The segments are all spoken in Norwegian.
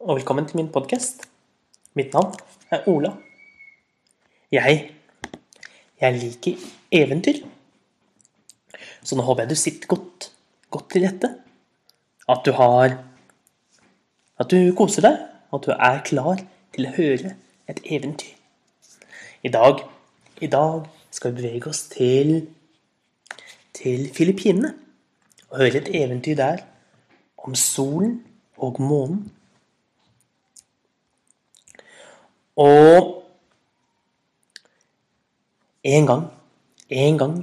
og velkommen til min podkast. Mitt navn er Ola. Jeg jeg liker eventyr. Så nå håper jeg du sitter godt, godt til rette. At du har At du koser deg, at du er klar til å høre et eventyr. I dag, i dag skal vi bevege oss til til Filippinene og høre et eventyr der om solen og månen. Og en gang, en gang,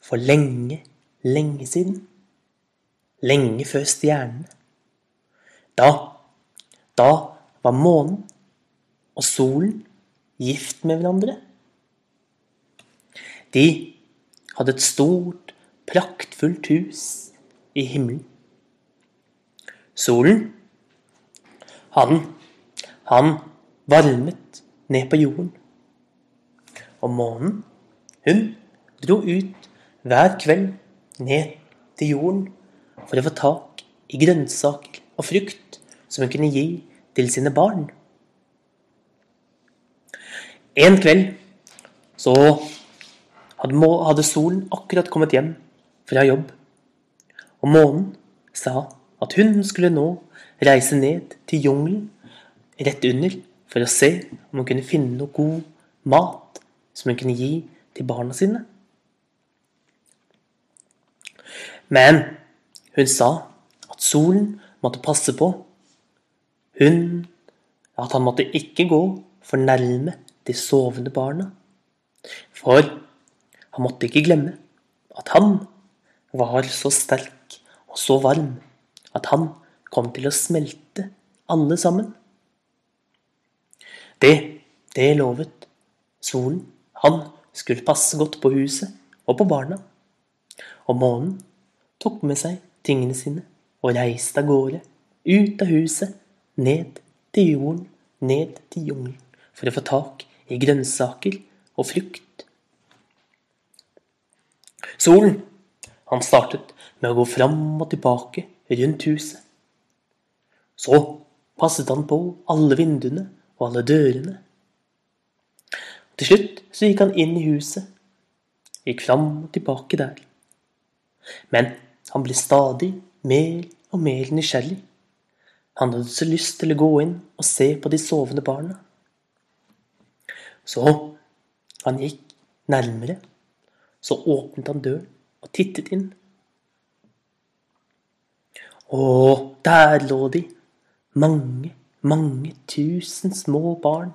for lenge, lenge siden, lenge før stjernene, da, da var månen og solen gift med hverandre. De hadde et stort, praktfullt hus i himmelen. Solen, han, han varmet ned på jorden. Og månen, hun dro ut hver kveld ned til jorden for å få tak i grønnsaker og frukt som hun kunne gi til sine barn. En kveld så hadde solen akkurat kommet hjem fra jobb, og månen sa at hun skulle nå reise ned til jungelen rett under for å se om hun kunne finne noe god mat som hun kunne gi til barna sine. Men hun sa at solen måtte passe på. Hun At han måtte ikke gå for nærme de sovende barna. For han måtte ikke glemme at han var så sterk og så varm at han kom til å smelte alle sammen. Det, det lovet solen. Han skulle passe godt på huset og på barna. Og månen tok med seg tingene sine og reiste av gårde, ut av huset, ned til jorden, ned til jungelen, for å få tak i grønnsaker og frukt. Solen, han startet med å gå fram og tilbake rundt huset. Så passet han på alle vinduene og alle dørene. Til slutt så gikk han inn i huset, gikk fram og tilbake der. Men han ble stadig mer og mer nysgjerrig. Han hadde så lyst til å gå inn og se på de sovende barna. Så han gikk nærmere. Så åpnet han døren og tittet inn. Og der lå de, mange, mange tusen små barn.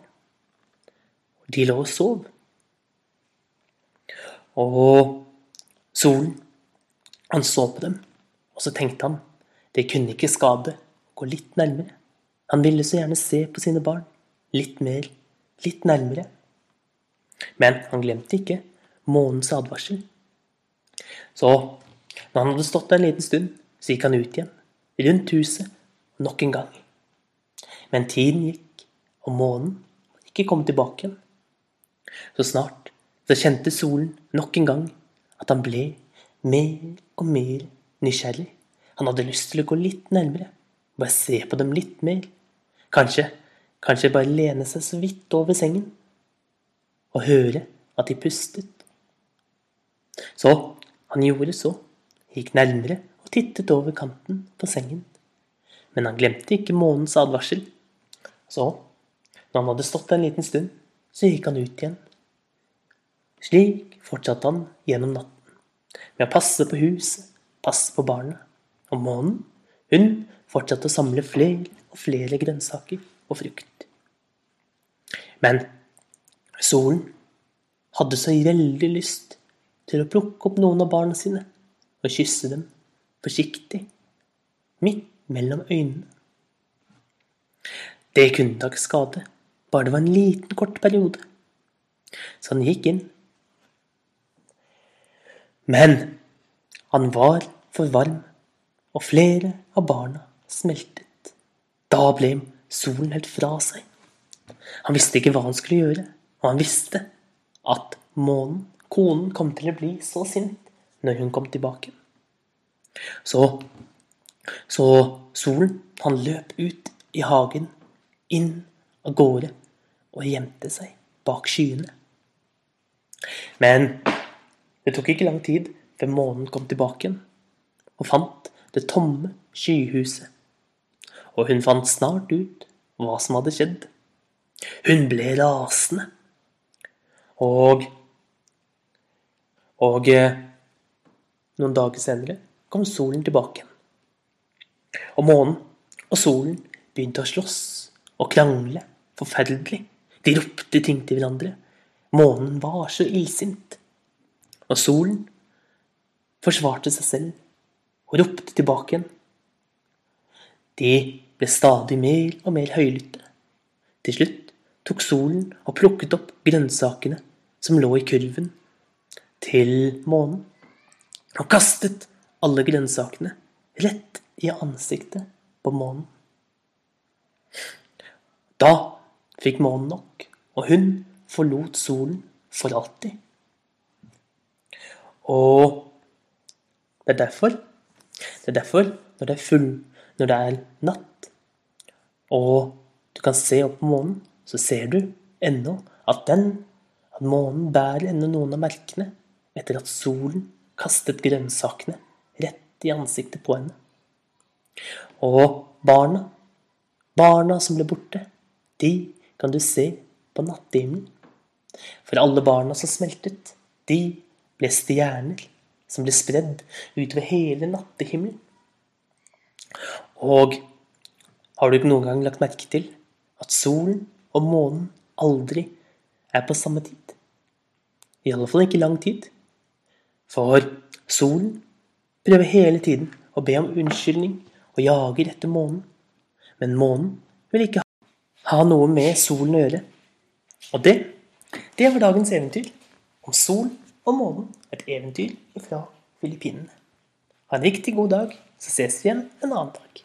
De lå og sov. Og solen, han så på dem, og så tenkte han det kunne ikke skade å gå litt nærmere. Han ville så gjerne se på sine barn. Litt mer, litt nærmere. Men han glemte ikke månens advarsel. Så når han hadde stått der en liten stund, så gikk han ut igjen rundt huset nok en gang. Men tiden gikk, og månen ikke kom tilbake igjen. Så snart så kjente solen nok en gang at han ble mer og mer nysgjerrig. Han hadde lyst til å gå litt nærmere, bare se på dem litt mer. Kanskje, kanskje bare lene seg så vidt over sengen og høre at de pustet. Så han gjorde så, gikk nærmere tittet over kanten på sengen. Men han glemte ikke månens advarsel. Så, når han hadde stått en liten stund, så gikk han ut igjen. Slik fortsatte han gjennom natten, med å passe på huset, passe på barna. Og månen, hun fortsatte å samle flere og flere grønnsaker og frukt. Men solen hadde så veldig lyst til å plukke opp noen av barna sine og kysse dem forsiktig, midt mellom øynene. Det kunne da ikke skade, bare det var en liten, kort periode. Så han gikk inn. Men han var for varm, og flere av barna smeltet. Da ble solen helt fra seg. Han visste ikke hva han skulle gjøre, og han visste at månen, konen, kom til å bli så sint når hun kom tilbake. Så Så solen, han løp ut i hagen, inn av gårde, og gjemte seg bak skyene. Men det tok ikke lang tid før månen kom tilbake igjen og fant det tomme skyhuset. Og hun fant snart ut hva som hadde skjedd. Hun ble rasende. Og Og eh, noen dager senere kom solen tilbake. Og månen og solen begynte å slåss og krangle forferdelig. De ropte ting til hverandre. Månen var så illsint. Og solen forsvarte seg selv og ropte tilbake igjen. De ble stadig mer og mer høylytte. Til slutt tok solen og plukket opp grønnsakene som lå i kurven til månen, og kastet alle grønnsakene rett i ansiktet på månen. Da fikk månen nok, og hun forlot solen for alltid. Og det er derfor Det er derfor, når det er full Når det er natt, og du kan se opp på månen, så ser du ennå at den At månen bærer ennå noen av merkene etter at solen kastet grønnsakene rett i ansiktet på henne. Og barna, barna som ble borte, de kan du se på nattehimmelen. For alle barna som smeltet, de ble stjerner som ble spredd utover hele nattehimmelen. Og har du ikke noen gang lagt merke til at solen og månen aldri er på samme tid? I alle fall ikke lang tid. For solen prøver hele tiden å be om unnskyldning og jager etter månen. Men månen vil ikke ha noe med solen å gjøre. Og det, det var dagens eventyr om sol og månen. Et eventyr fra Filippinene. Ha en riktig god dag, så ses vi igjen en annen dag.